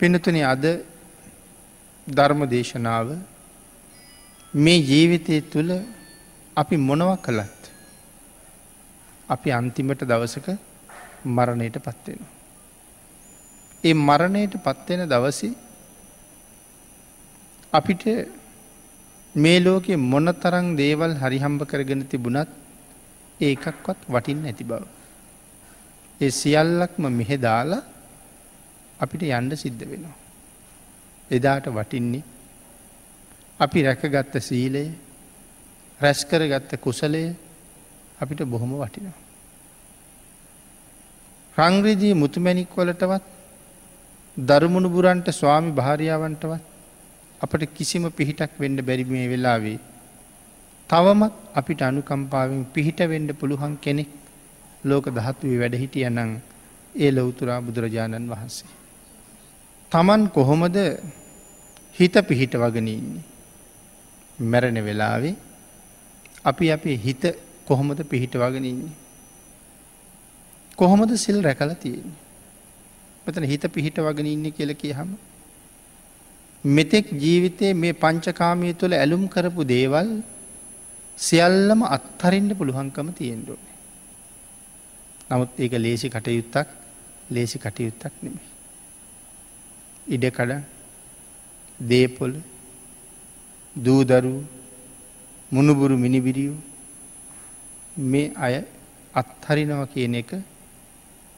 පිනතුන අද ධර්ම දේශනාව මේ ජීවිතය තුළ අපි මොනව කළත් අපි අන්තිමට දවසක මරණයට පත්වෙනවා. ඒ මරණයට පත්වෙන දවසි අපිට මේ ලෝකෙ මොන තරං දේවල් හරිහම්බ කරගෙන තිබුණත් ඒකක්වත් වටින් නැති බව. ඒ සියල්ලක්ම මෙහෙ දාලා අපිට යන්ඩ සිද්ධ වෙනවා. එදාට වටින්නේ අපි රැකගත්ත සීලය රැස්කරගත්ත කුසලය අපිට බොහොම වටිනවා. රංග්‍රජී මුතුමැණික් වලටවත් දරුමුණු බුරන්ට ස්වාමි භාරියාවන්ටවත් අපට කිසිම පිහිටක් වෙන්ඩ බැරි මේ වෙලාවේ. තවමත් අපිට අනුකම්පාවෙන් පිහිට වෙන්ඩ පුළුවන් කෙනෙක් ලෝක දහත්වේ වැඩහිටිය නං ඒ ලොවතුරා බුදුරජාණන් වහන්සේ. තමන් කොහොමද හිත පිහිට වගනඉන්නේ. මැරණ වෙලාවේ අපි අපේ හිත කොහොමද පිහිට වගනඉන්නේ. කොහොමද සිල් රැකල තියෙන්නේ. මෙතන හිත පිහිට වගෙන ඉන්න කියල කියහම. මෙතෙක් ජීවිතයේ මේ පංචකාමය තුළ ඇලුම් කරපු දේවල් සියල්ලම අත්හරින්ට පුළුවන්කම තියෙන්ඩුවනේ. නමුත් ඒක ලේසි කටයුත්තක් ලේසි කටයුත්තක් නෙමේ. ඉඩකඩ දේපොල දූදරු මුණුබුරු මිනිබිරියූ මේ අය අත්හරිනව කියන එක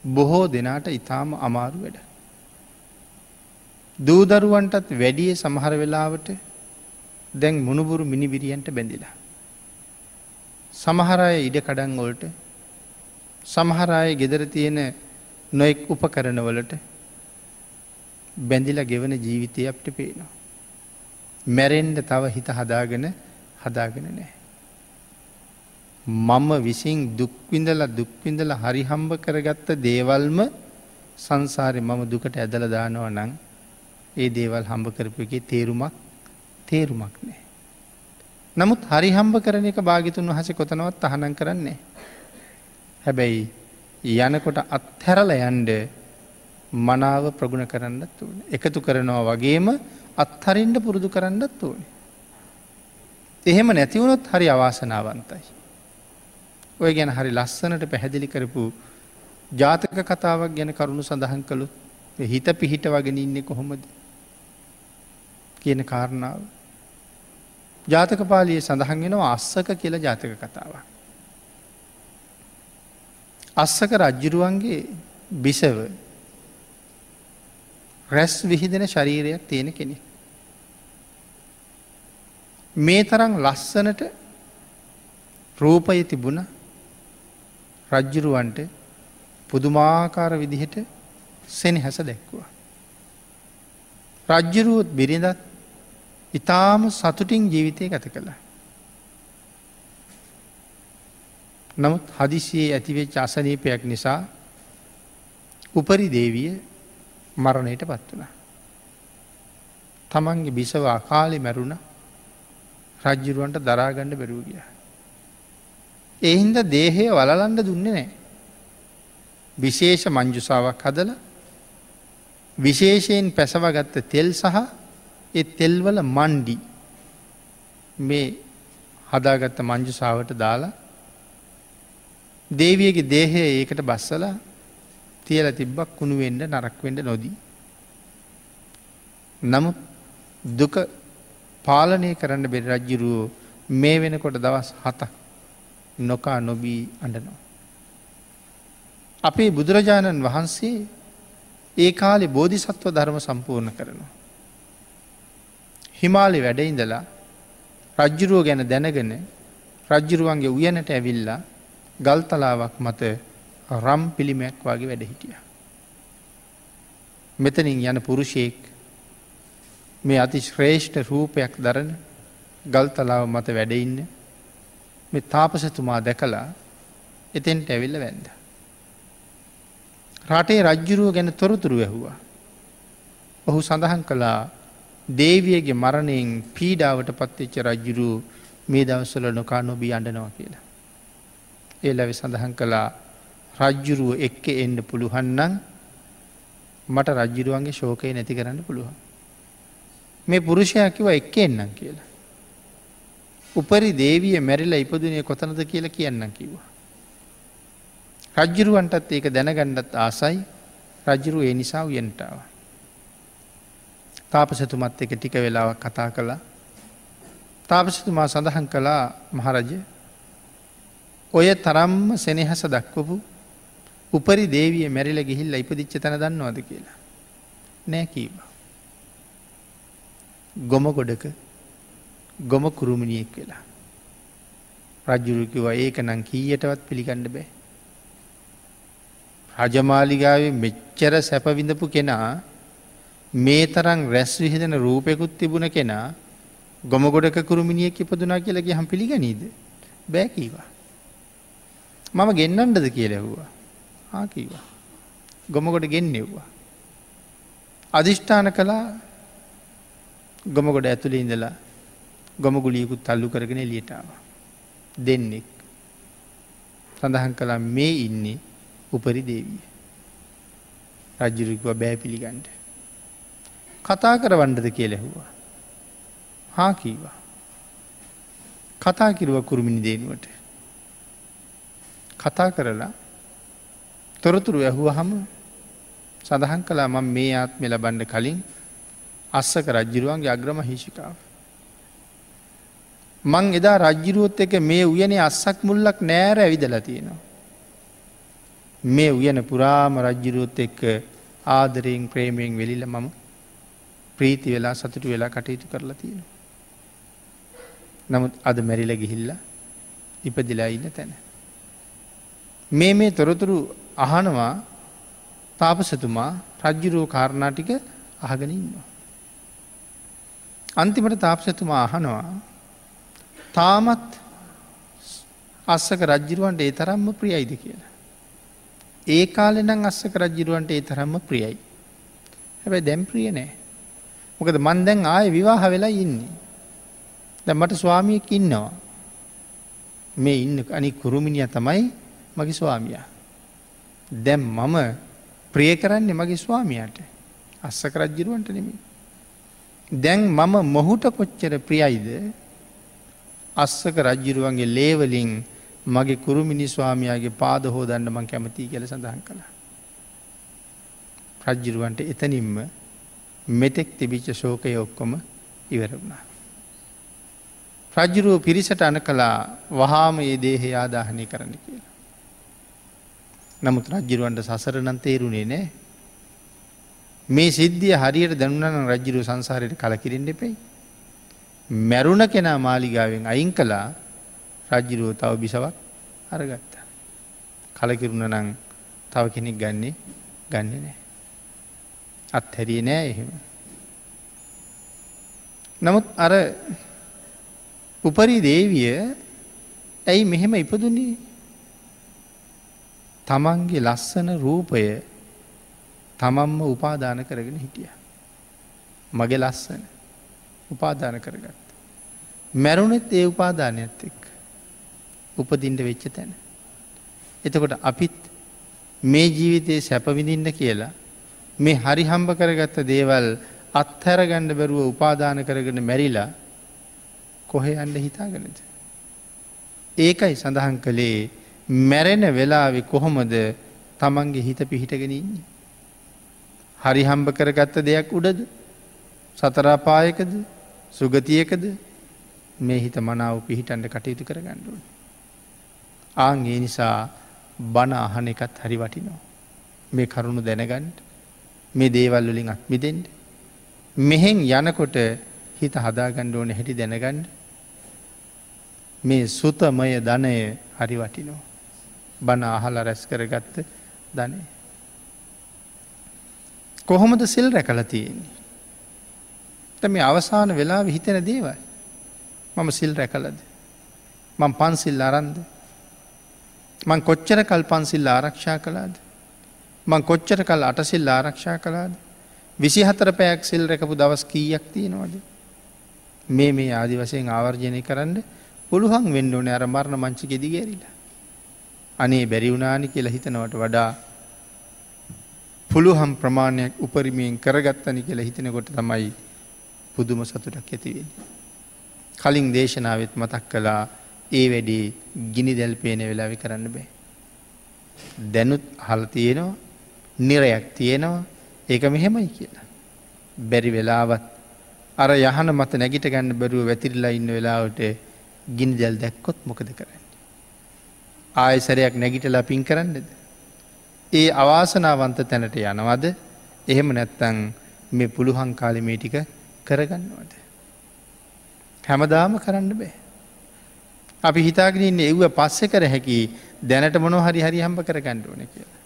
බොහෝ දෙනාට ඉතාම අමාරු වැඩ. දූදරුවන්ටත් වැඩිය සමහර වෙලාවට දැන් මුණුබුරු මිනිබිරියන්ට බැඳිලා. සමහරය ඉඩ කඩන් වොල්ට සමහරය ගෙදර තියෙන නොෙක් උපකරනවලට බැඳිලා ගෙවන ජීවිතය අපට පේනවා. මැරෙන්ඩ තව හිත හදාගෙන හදාගෙන නෑ. මම විසින් දුක්විඳල දුක්විඳල හරිහම්බ කරගත්ත දේවල්ම සංසාරය මම දුකට ඇදල දානව නං ඒ දේවල් හම්බ කරපු එක තේරුමක් තේරුමක් නෑ. නමුත් හරිහම්බ කරන එක භාගිතුන් වහස කොතනවත් අහනන් කරන්නේ. හැබැයි යනකොට අත්හැරල යන්ඩ මනාව ප්‍රගුණ කරන්නත් ඕන. එකතු කරනවා වගේම අත්හරින්ට පුරුදු කරන්නත් ඕන. එහෙම නැතිවුණොත් හරි අවාසනාවන්තයි. ඔය ගැන හරි ලස්සනට පැහැදිලි කරපු ජාතක කතාවක් ගැන කරුණු සඳහන් කළුත් හිත පිහිට වගෙන ඉන්නේ කොහොමද කියන කාරණාව. ජාතක පාලිය සඳහන් වෙනවා අස්සක කියල ජාතක කතාවක්. අස්සක රජ්ජුරුවන්ගේ බිසව රැස් විහිදෙන ශරීරයක් තියෙන කෙනෙ. මේ තරම් ලස්සනට රූපය තිබුණ රජ්ජුරුවන්ට පුදුමාකාර විදිහට සෙනහැස දැක්වා. රජ්ජුරුවොත් බිරිඳත් ඉතාම සතුටින් ජීවිතය ගත කළ. නමුත් හදිසියේ ඇතිවෙච් අසනීපයක් නිසා උපරි දේවිය මරණයට පත් වන. තමන්ගේ බිසවා කාලෙ මැරුණ රජ්ජුරුවන්ට දරාගණ්ඩ බැරූ ගිය. එහින්ද දේහය වලලන්ඩ දුන්නේ නෑ. විශේෂ මංජුසාවක් හදල විශේෂයෙන් පැසවගත්ත තෙල් සහ එ තෙල්වල මණ්ඩි මේ හදාගත්ත මංජුසාාවට දාලා දේවියගේ දේහය ඒකට බස්සලා තියල තිබ්බක් කුණුවෙන්ඩ නරක්වෙන්ඩ නොදී. නමුත් දුක පාලනය කරන්න බෙරි රජ්ජුරුවෝ මේ වෙනකොට දවස් හතක් නොකා නොබී අඩනවා. අපේ බුදුරජාණන් වහන්සේ ඒ කාලෙ බෝධිසත්ව ධර්ම සම්පූර්ණ කරනවා. හිමාලි වැඩඉඳලා රජ්ජුරුව ගැන දැනගෙන රජ්ජුරුවන්ගේ උයනට ඇවිල්ලා ගල්තලාවක් මත රම් පිළිමයක් වගේ වැඩ හිටිය. මෙතනින් යන පුරුෂයෙක් මේ අති ශ්‍රේෂ්ඨ රූපයක් දරන ගල්තලාව මත වැඩඉන්න මෙ තාපසතුමා දැකලා එතෙන්ට ඇවිල්ල වැන්ද. රටේ රජ්ජුරුව ගැන තොරතුරු ඇහුවා. ඔහු සඳහන් කළා දේවියගේ මරණයෙන් පීඩාවට පත්වෙච්ච රජ්ජුරු මේ දවස්සල නොකා නොබී අඩනවා කියලා. ඒ ලැවි සඳහන් කළා රජ්ජුරුව එක්ක එන්න පුළුහන්නන් මට රජ්ජිරුවන්ගේ ශෝකය නැති කරන්න පුළුවන්. මේ පුරුෂයක් කිව එක්ක එන්නම් කියලා. උපරි දේවිය මැරිලා ඉපදුනේ කොතනද කියලා කියන්න කිව්වා. රජ්ජිරුවන්ටත් ඒක දැනගණ්ඩත් ආසයි රජ්ජිරු ඒ නිසා උයන්ටාව. තාපසතුමත් එක ටික වෙලාවක් කතා කළා තාපසතුමා සඳහන් කළා මහරජ ඔය තරම්ම සෙනෙහස දක්වපු උපරි දේවිය මැරිල ගිහිල්ල ඉපදිච්ච තැන දන්නවාද කියලා. නෑ කීව. ගොම ගොඩක ගොම කුරුමිණියෙක් වෙලා. රජ්ජුරුකිව ඒක නං කීයටවත් පිළිගණ්ඩ බෑ. රජමාලිගාවේ මෙච්චර සැපවිඳපු කෙනා මේ තරං රැස් විහිදන රූපයකුත් තිබුණ කෙනා ගොම ගොඩක කුරුමිණියෙක් ඉපදුනා කියලගේ හම් පිළිගනීද බෑකීවා. මම ගෙන්න්නන්ඩද කියලැහ්වා ආකීවා. ගොමගොඩ ගෙන්නෙව්වා. අධිෂ්ඨාන කලා ගොමගොඩ ඇතුළේ ඉඳලා ගොමගුලියකුත් තල්ලු කරගෙන එලියටාව. දෙන්නෙක්. සඳහන් කලා මේ ඉන්නේ උපරි දේවිය. රජ්ජුරුකුව බෑ පිළිගන්ඩ. කතා කරවන්ඩද කියලෙහුවා. හා කීවා. කතා කිරුව කුරුමිණි දේනුවට. කතා කරලා තොරතුරු ඇහුව හම සඳහන් කලා මං මේ ආත්මෙ ලබන්ඩ කලින් අස්සක රජ්ජිරුවන්ගේ අග්‍රම හිෂිකාව. මං එදා රජ්ජිරුවොත් එක මේ උයනේ අස්සක් මුල්ලක් නෑර ඇවිදලා තියෙනවා. මේ උයන පුරාම රජ්ජිරුවොත් එක්ක ආදරයෙන් ප්‍රේමයෙන් වෙලිල මම ප්‍රීති වෙලා සතුටු වෙලා කටයුතු කරලා තියෙන. නමුත් අද මැරිල ගිහිල්ල ඉපදිලා ඉන්න තැන. මේ මේ තොරතුරු අහනවා තාපසතුමා රජ්ජුරුව කාරණාටික අහගෙන ඉන්නවා. අන්තිමට තාපසතුමා අහනවා තාමත් අස්සක රජ්ජිරුවන්ට ඒ තරම්ම ප්‍රියයිද කියලා. ඒ කාලෙනම් අස්සක රජ්ජිරුවන්ට ඒ තරම්ම ප්‍රියයි. හැබැයි දැම් ප්‍රිය නෑ. මොකද මන් දැන් ආය විවාහ වෙලා ඉන්නේ. දැ මට ස්වාමියක් ඉන්නවා. මේ ඉන්න අනි කුරුමිණිය තමයි මගේ ස්වාමියා. දැම් මම ප්‍රිය කරන්නේ මගේ ස්වාමියයට අස්සක රජ්ජිරුවන්ට නෙමි. දැන් මම මොහුට කොච්චර ප්‍රියයිද අස්සක රජ්ජිරුවන්ගේ ලේවලින් මගේ කුරුමිනි ස්වාමයාගේ පාද හෝදන්න මං කැමති කියල සඳහන් කළා. රජ්ජිරුවන්ට එතනින්ම මෙතෙක් තිබිච්ච ශෝකය ඔක්කොම ඉවර වුණා. රජ්ජුරුව පිරිසට අන කලා වහාම ඒ දේහේ ආදාහනය කරන්න කියලා. නමුත් රජ්ජිරුවන්ට සසරනන් තේරුණේ නෑ. මේ සිද්ධිය හරියට දැනුනන රජ්ජිරුව සංසාරයට කලකිරෙන්ට එපෙයි. මැරුණ කෙනා මාලිගාවෙන් අයින් කලා රජ්ජිරුව තව බිසවක් අරගත්තා. කලකිරුණ නං තව කෙනෙක් ගන්නේ ගන්න නෑ. අත් හැරිය නෑ එහෙම. නමුත් අර උපරි දේවිය ඇයි මෙහෙම ඉපදුන්නේ තමන්ගේ ලස්සන රූපය තමන්ම උපාදාන කරගෙන හිටිය. මගේ ලස්සන උපාදාන කරගත්ත. මැරුණෙත් ඒ උපාදානයත් එක් උපදින්ට වෙච්ච තැන. එතකොට අපිත් මේ ජීවිතයේ සැපවිඳින්න කියලා මේ හරි හම්බ කරගත්ත දේවල් අත්හැරගණ්ඩ බැරුව උපාදාන කරගෙන මැරිලා කොහෙ අන්ඩ හිතාගනද. ඒකයි සඳහන් කළේ මැරෙන වෙලාවෙ කොහොමද තමන්ගේ හිත පිහිටගෙන ඉන්නේ. හරි හම්බ කරගත්ත දෙයක් උඩද සතරාපායකද සුගතියකද මේ හිත මනාව පිහිටන්ට කටයුතු කරගණ්ඩුවන්. ආං ඒ නිසා බණ අහන එකත් හරි වටිනෝ. මේ කරුණු දැනගන්ට මේ දේවල් වලින් අත්මිදෙන්ට. මෙහෙන් යනකොට හිත හදාගණ්ඩ ඕන හැටි දැනගන්න මේ සුතමය ධනය හරි වටිනෝ. බණ අහල රැස් කරගත්ත ධනය. කොහොමද සිල් රැකල තියෙන්නේ. මේ අවසාන වෙලා හිතෙන දේවල් මම සිල් රැකලද. මං පන්සිල් අරන්ද. මං කොච්චර කල් පන්සිල් ආරක්ෂා කලාද. මං කොච්චර කල් අටසිල් ආරක්ෂා කලාද. විසි හතර පැයක් සිල් රැකපු දවස් කීයක් තියෙනවද. මේ මේ ආදි වසයෙන් ආවර්ජනය කරන්න පුළුවන් වෙන්න ඕන අර මරණ මංචි ගෙදිගැරිලා. අනේ බැරිවුනානි කියලා හිතනවට වඩා පුළුහම් ප්‍රමාණයක් උපරිමයෙන් කරගත්තනි කියලා හිතනකොට තමයි පුදුම සතුටක් ඇතිවෙන. කලින් දේශනාවත් මතක් කළා ඒ වැඩි ගිනි දැල් පේන වෙලාවි කරන්න බෑ. දැනුත් හල තියෙනවා නිරයක් තියෙනවා ඒක මෙහෙමයි කියලා. බැරි වෙලාවත් අර යහන මත නැගිට ගන්න බැරුව වැතිරිලා ඉන්න වෙලාවට ගිනි දැල් දැක්කොත් මොකද කරන්න. ආයසරයක් නැගිටලා පින් කරන්නද. ඒ අවාසනාවන්ත තැනට යනවද එහෙම නැත්තං මේ පුළුහන් කාලිමේ ටික කරගන්නවද. හැමදාම කරන්න බෑ. අපි හිතාගෙනන්න එව්ව පස්සෙ කර හැකි දැනට මොනො හරි හරි හම්බ කර ගණ්ඩුවන කියලා.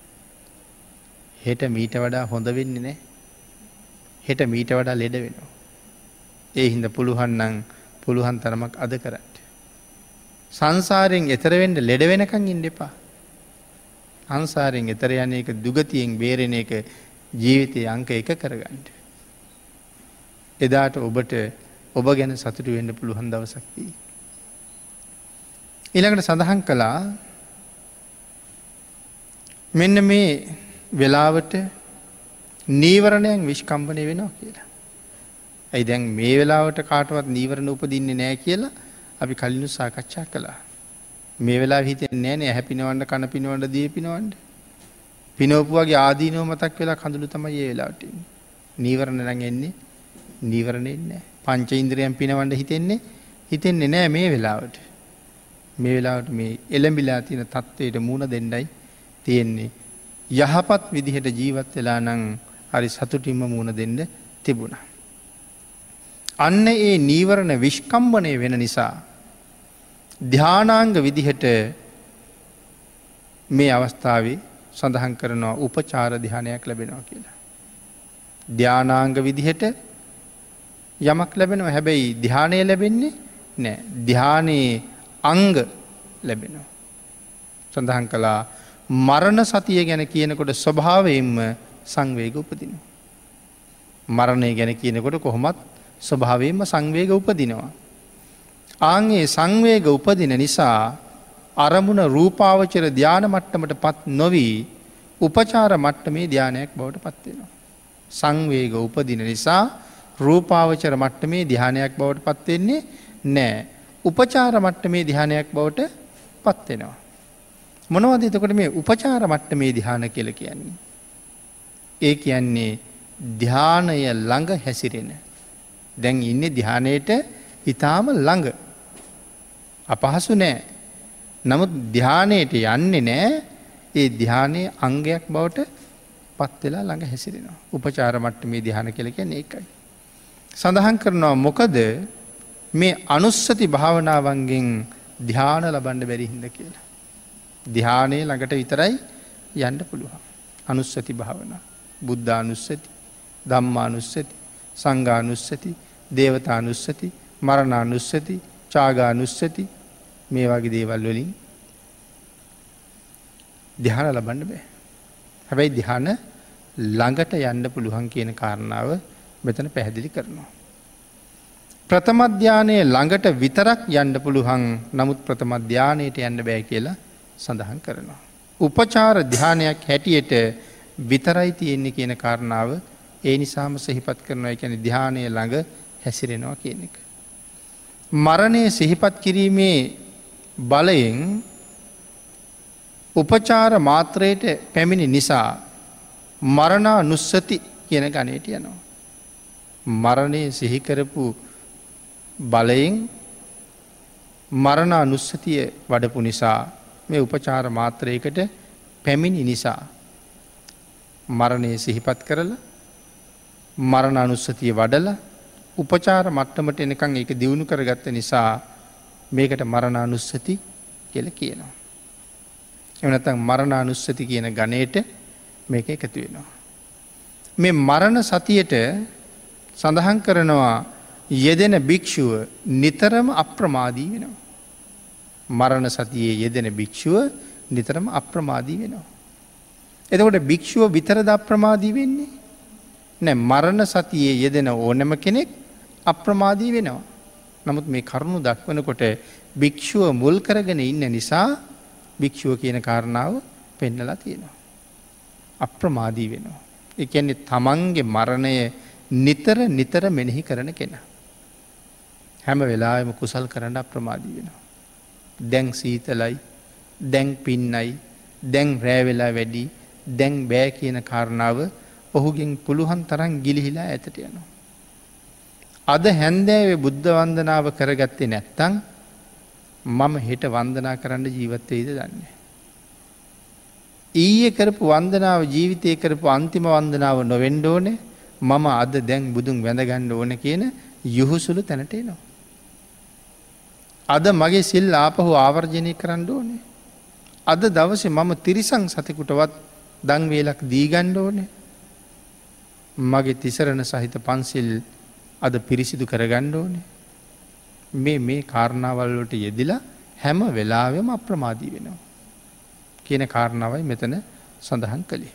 හෙට මීට වඩා හොඳ වෙන්නේ නෑ හෙට මීට වඩා ලෙඩ වෙනවා. ඒ හින්ද පුළුහන්නන් පුළුවන් තරමක් අද කරට. සංසාරයෙන් එතරවෙන්ට ලෙඩ වෙනකං ඉන්න එපා. අන්සාරයෙන් එතර යන එක දුගතියෙන් බේරෙන එක ජීවිතය අංක එක කරගන්නට. එදාට ඔබට ඔබ ගැන සතුටු වෙන්න පුළුවන් දවසක්තිී. ඊළඟට සඳහන් කළා මෙන්න මේ වෙලාවට නීවරණයන් විශ්කම්පනය වෙනවා කියලා. ඇයි දැන් මේ වෙලාවට කාටවත් නීවරණ උපදින්නේ නෑ කියලා අපි කලිනු සාකච්ඡා කළා. මේ වෙලා හිතෙන් නෑනේ හැපිනවන්න කණ පිනවන්න දී පිනවන්ඩ. පිනෝපුුවගේ ආදීනෝ මතක් වෙලා කඳුළු තමයි ඒ වෙලාට. නීවරණ රැන් එන්නේ නීවරණෙන් නෑ පංච ඉන්ද්‍රයන් පිනවන්ඩ හිතෙන්නේ හිතෙන්නේ නෑ මේ වෙලාවට. මේ වෙලාවට මේ එළඹිලා තියෙන තත්ත්වයට මුණ දෙන්නයි තියෙන්නේ. යහපත් විදිහට ජීවත් වෙලා නං හරි සතුටින්ම මුණ දෙන්න තිබුණ. අන්න ඒ නීවරණ විශ්කම්බනය වෙන නිසා. ධ්‍යානාංග විදිහට මේ අවස්ථාවේ සඳහන් කරනවා උපචාර ධ්‍යානයක් ලැබෙනවා කියලා. ධ්‍යානාංග විදිහට යමක් ලැබෙනවා හැබැයි ධ්‍යානය ලැබෙන්නේ නෑ ධ්‍යානයේ අංග ලැබෙනවා. සඳහන් කළා මරණ සතිය ගැන කියනකොට ස්වභාවයෙන්ම සංවේග උපදින. මරණය ගැන කියනකොට කොහොමත් ස්වභාවයෙන්ම සංවේග උපදිනවා. ආංගේ සංවේග උපදින නිසා අරමුණ රූපාවචර ධ්‍යාන මට්ටමට පත් නොවී උපචාර මට්ටමේ ධ්‍යානයක් බවට පත්වෙනවා. සංවේග උපදින නිසා රූපාවචර මට්ටමේ ධ්‍යානයක් බවට පත්වෙන්නේ නෑ උපචාර මට්ටමේ ධ්‍යානයක් බවට පත්වෙනවා. මොනවද එතකොට මේ උපචාර මට්ටමේ ධ්‍යාන කියල කියන්නේ. ඒ කියන්නේ ධ්‍යානය ළඟ හැසිරෙන. දැන් ඉන්න ධ්‍යානයට ඉතාම ළඟ අපහසු නෑ. නමුත් ධ්‍යානයට යන්නේ නෑ ඒ ධ්‍යානයේ අංගයක් බවට පත්වෙලා ළඟ හැසිරෙනවා. උපචාර මට්ටමේ ධ්‍යාන කෙල කියන්නේ එකයි. සඳහන් කරනවා මොකද මේ අනුස්සති භාවනාවන්ගෙන් ධ්‍යාන ලබන්ඩ බැරිහින්ද කියලා. ධ්‍යානය ළඟට විතරයි යන්න පුළුවන්. අනුස්සති භාවන. බුද්ධානුස්සති දම්මානුස්සති සංගානුස්සති දේවතානුස්සති මරණානුස්සති චාගානුස්සති මේ වගේ දේවල් වලින් දිහාන ලබන්න බෑ. හැබැයි දිහාන ළඟට යන්න පුළුවන් කියන කාරණාව මෙතන පැහැදිලි කරනවා. ප්‍රථමධ්‍යානය ළඟට විතරක් යන්න පුළුවන් නමුත් ප්‍රථමධ්‍යානයට යන්න බෑ කියලා සඳහන් කරනවා. උපචාර ධ්‍යානයක් හැටියට විතරයි තියෙන්නේ කියන කාරණාව ඒ නිසාම සහිපත් කරනවා එකැන ධ්‍යානය ළඟ හැසිරෙනවා කියන එක. මරණය සිහිපත් කිරීමේ බලයෙන් උපචාර මාත්‍රයට පැමිණි නිසා මරණා නුස්සති කියන ගනයට යනවා. මරණය සිහිකරපු බලයෙන් මරණා නුස්සතිය වඩපු නිසා මේ උපචාර මාත්‍රයකට පැමිණි නිසා මරණය සිහිපත් කරලා මරණ අනුස්සතිය වඩල උපචාර මට්ටමට එනකං ඒක දියුණු කරගත්ත නිසා මේකට මරණානුස්සති කෙල කියනවා. එවනතන් මරණානුස්සති කියන ගනයට මේක එකතු වෙනවා. මේ මරණ සතියට සඳහන් කරනවා යෙදෙන භික්‍ෂුව නිතරම අප්‍රමාදී වෙනවා. මරණ සතියේ යෙදෙන භික්‍ෂුව නිතරම අප්‍රමාදී වෙනවා. එතකොට භික්‍ෂුව විතරද අප්‍රමාදී වෙන්නේ. නෑ මරණ සතියේ යෙදෙන ඕනැම කෙනෙක් අප්‍රමාදී වෙනවා. නමුත් මේ කරුණු දක්වනකොට භික්‍ෂුව මුල් කරගෙන ඉන්න නිසා භික්‍ෂුව කියන කාරණාව පෙන්නලා තියෙනවා. අප්‍රමාදී වෙනවා. එකන්නේ තමන්ගේ මරණය නිතර නිතර මෙනෙහි කරන කෙන. හැම වෙලාම කුසල් කරන්න අප්‍රමාදී වෙනවා. දැන් සීතලයි දැන් පින්නයි දැන් රෑවෙලා වැඩි දැන් බෑ කියන කාරණාව ඔහුගෙන් පුළුවන් තරන් ගිලිහිලා ඇතට යනවා. අද හැන්දෑවේ බුද්ධ වන්දනාව කරගත්තේ නැත්තං මම හෙට වන්දනා කරන්න ජීවත්වයේද දන්නේ. ඊය කරපු වන්දනාව ජීවිතය කරපු අන්තිම වන්දනාව නොවෙන්ඩෝනේ මම අද දැන් බුදුන් වැඳගණ්ඩ ඕන කියන යුහුසුළු තැනටේ නවා. අද මගේ සිල් ආපහු ආවර්ජනය කරන්න ඕනේ. අද දවස මම තිරිසං සතකුටවත් දංවේලක් දීගණ්ඩ ඕනේ. මගේ තිසරණ සහිත පන්සිල් අද පිරිසිදු කරගණ්ඩ ඕනේ. මේ මේ කාරණාවල්ලට යෙදිලා හැම වෙලාවෙම අප්‍රමාදී වෙනවා. කියන කාරණාවයි මෙතන සඳහන් කළේ.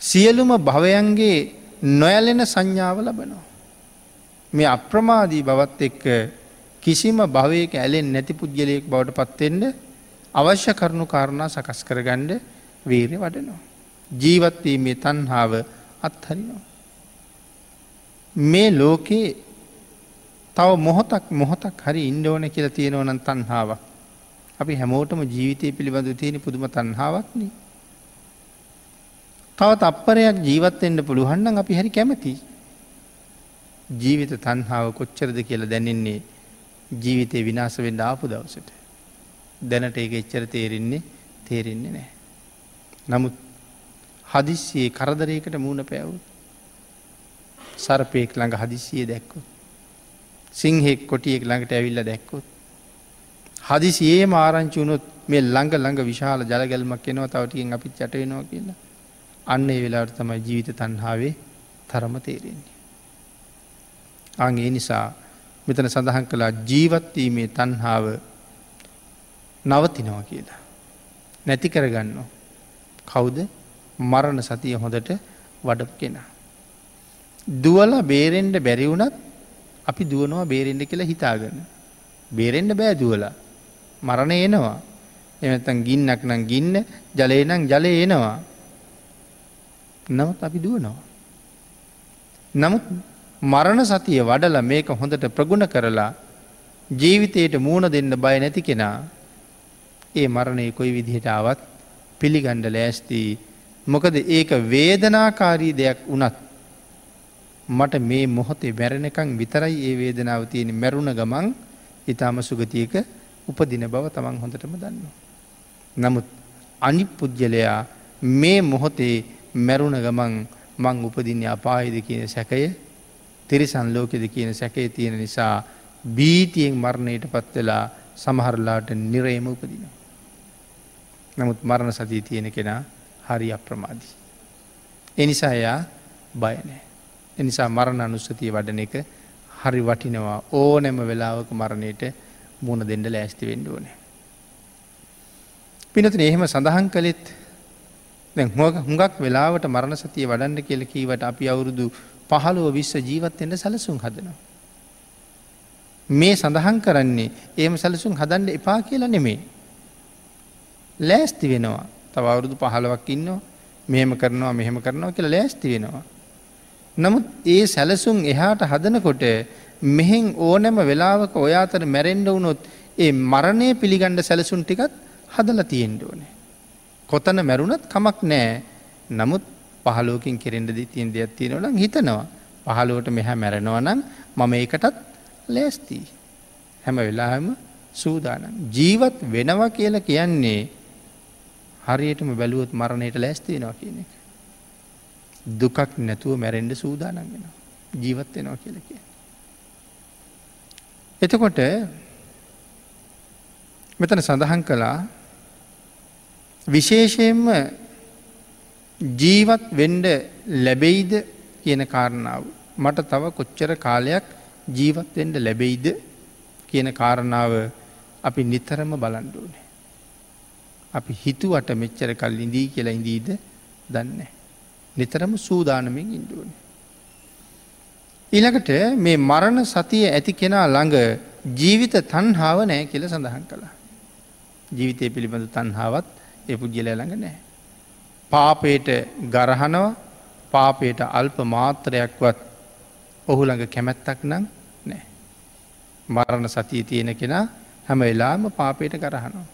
සියලුම භවයන්ගේ නොයලෙන සංඥාව ලබනවා. මේ අප්‍රමාදී බවත් එක්ක කිසිම භවයක ඇලෙන් නැති පුද්ගලයෙක් බවට පත්වෙන්න අවශ්‍ය කරුණු කාරණා සකස් කරගණ්ඩ වීරය වඩනවා. ජීවත්වීමේ තන්හාාව අත්හරිනවා. මේ ලෝකයේ තව මොහොතක් මොහොතක් හරි ඉන්ඩෝන කියල තියෙනවනන් තන්හාාවක්. අපි හැමෝටම ජීවිතය පිළිබඳ තියෙන පුදුම තන්හාාවක්නේ. තවත් අපරයක් ජීවත්තෙන්ට පුළුවන්න්න අපි හරි කැමති. ජීවිත තන්හාාව කොච්චරද කියලා දැනෙන්නේ ජීවිතය විනාස වෙන්ඩ ආපු දවසට. දැනට ඒක එච්චර තේරෙන්නේ තේරෙන්නේ නෑ. නමුත් හදිස්සියේ කරදරයකට මූුණ පැවුත්. සරපයෙක් ළඟ හදිසිය දැක්කොත්. සිංහෙක් කොටියෙක් ළඟට ඇවිල්ල දැක්කොත්. හදිසියේ මාරංචි වුණොත් මේ ළඟ ළඟ විශාල ජලගැල්මක් එනවා තවටියෙන් අපිත් චටවෙනවා කියලා. අන්න ඒ වෙලාට තමයි ජීවිත තන්හාාවේ තරම තේරෙන්නේ. අගේ නිසා මෙතන සඳහන් කළා ජීවත්වීමේ තන්හාාව නවතිනවා කියලා. නැති කරගන්න. කවුද මරණ සතිය හොඳට වඩප කෙනා. දුවල බේරෙන්ඩ බැරිවුනත් අපි දුවනවා බේරෙන්ඩ කියලා හිතාගන්න. බේරෙන්ඩ බෑ දුවලා. මරණ එනවා. එමතන් ගින්නක් නම් ගින්න ජලය නම් ජලය එනවා. නමුත් අපි දුවනවා. නමුත් මරණ සතිය වඩල මේක හොඳට ප්‍රගුණ කරලා ජීවිතයට මූුණ දෙන්න බය නැති කෙනා ඒ මරණය කොයි විදිහට ආවත් පිළිගණ්ඩ ලෑස්තිී මොකද ඒක වේදනාකාරී දෙයක් වනත් මට මේ මොහොතේ මැරණකං විතරයි ඒ වේදනාව තියෙන මැරුණ ගමන් ඉතාම සුගතියක උපදින බව තමන් හොඳටම දන්න. නමුත් අනි පුද්ගලයා මේ මොහොතේ මැරුණ ගමන් මං උපදින්නේ අපාහිද කියන සැකය තිරිසන් ලෝකෙද කියන සැකේ තියෙන නිසා බීතියෙන් මරණයට පත්වෙලා සමහරලාට නිරේම උපදින. නමුත් මරණ සතිී තියෙන කෙනා හරි අප්‍රමාදී. එනිසා එයා බයනෑ. එනිසා මරණ අනුස්සතිය වඩන එක හරි වටිනවා ඕනැම වෙලාවක මරණයට මුණ දෙඩ ලෑස්ති වෙන්ඩ ඕනේ. පිනතුන එහෙම සඳහන් කළෙත් හුඟක් වෙලාවට මරණ සතිය වඩන්න කියල කීවට අපි අවුරුදු පහළුව විශ්ව ජීවත්තෙන්ට සැලසුම් හදනවා. මේ සඳහන් කරන්නේ ඒම සැලසුම් හදන්ඩ එපා කියලා නෙමේ. ලෑස්ති වෙනවා තව අවුරුදු පහළවක් ඉන්නවා මෙහෙම කරනවා මෙහෙම කරනවා කියලා ලෑස්ති වෙනවා. නමුත් ඒ සැලසුම් එහාට හදනකොට මෙහෙන් ඕනෑම වෙලාවක ඔයාතර මැරෙන්ඩ වුණොත් ඒ මරණය පිළිගණ්ඩ සැලසුන් ටිකත් හදල තියෙන්ඩ ඕනේ. කොතන මැරුණත් කමක් නෑ නමුත් පහලෝකින් කෙරෙන්ඩ තියෙන් දෙයක් තියෙනවලම් හිතනවා. පහලුවට මෙහැ මැරෙනවනම් මම ඒකටත් ලෑස්තිී. හැම වෙලාහම සූදානම්. ජීවත් වෙනවා කියලා කියන්නේ හරියටම බැලුවොත් මරණයට ලැස්තියෙනවා කියන එක. දුකක් නැතුව මැරෙන්ඩ සූදානන් වෙන ජීවත් වෙනවා කියල කිය. එතකොට මෙතන සඳහන් කළා විශේෂයෙන්ම ජීවත් වෙන්ඩ ලැබෙයිද කියන කාරණාව. මට තව කොච්චර කාලයක් ජීවත්වෙන්ඩ ලැබෙයිද කියන කාරණාව අපි නිතරම බලන්ඩුවනේ. අපි හිතුවට මෙච්චර කල් ඉඳී කියලා ඉඳීද දන්න. නිතරම සූදානමින් ඉන්දුවන. ඊළඟට මේ මරණ සතිය ඇති කෙනා ළඟ ජීවිත තන්හාාව නෑ කියල සඳහන් කළා. ජීවිතය පිළිබඳ තන්හාවත් ඒ පුද්ගලය ළඟ නෑ. පාපයට ගරහනව පාපයට අල්ප මාත්‍රයක්වත් ඔහු ළඟ කැමැත්තක් නම් නෑ. මරණ සතිය තියෙන කෙනා හැම වෙලාම පාපයට කරහනවා.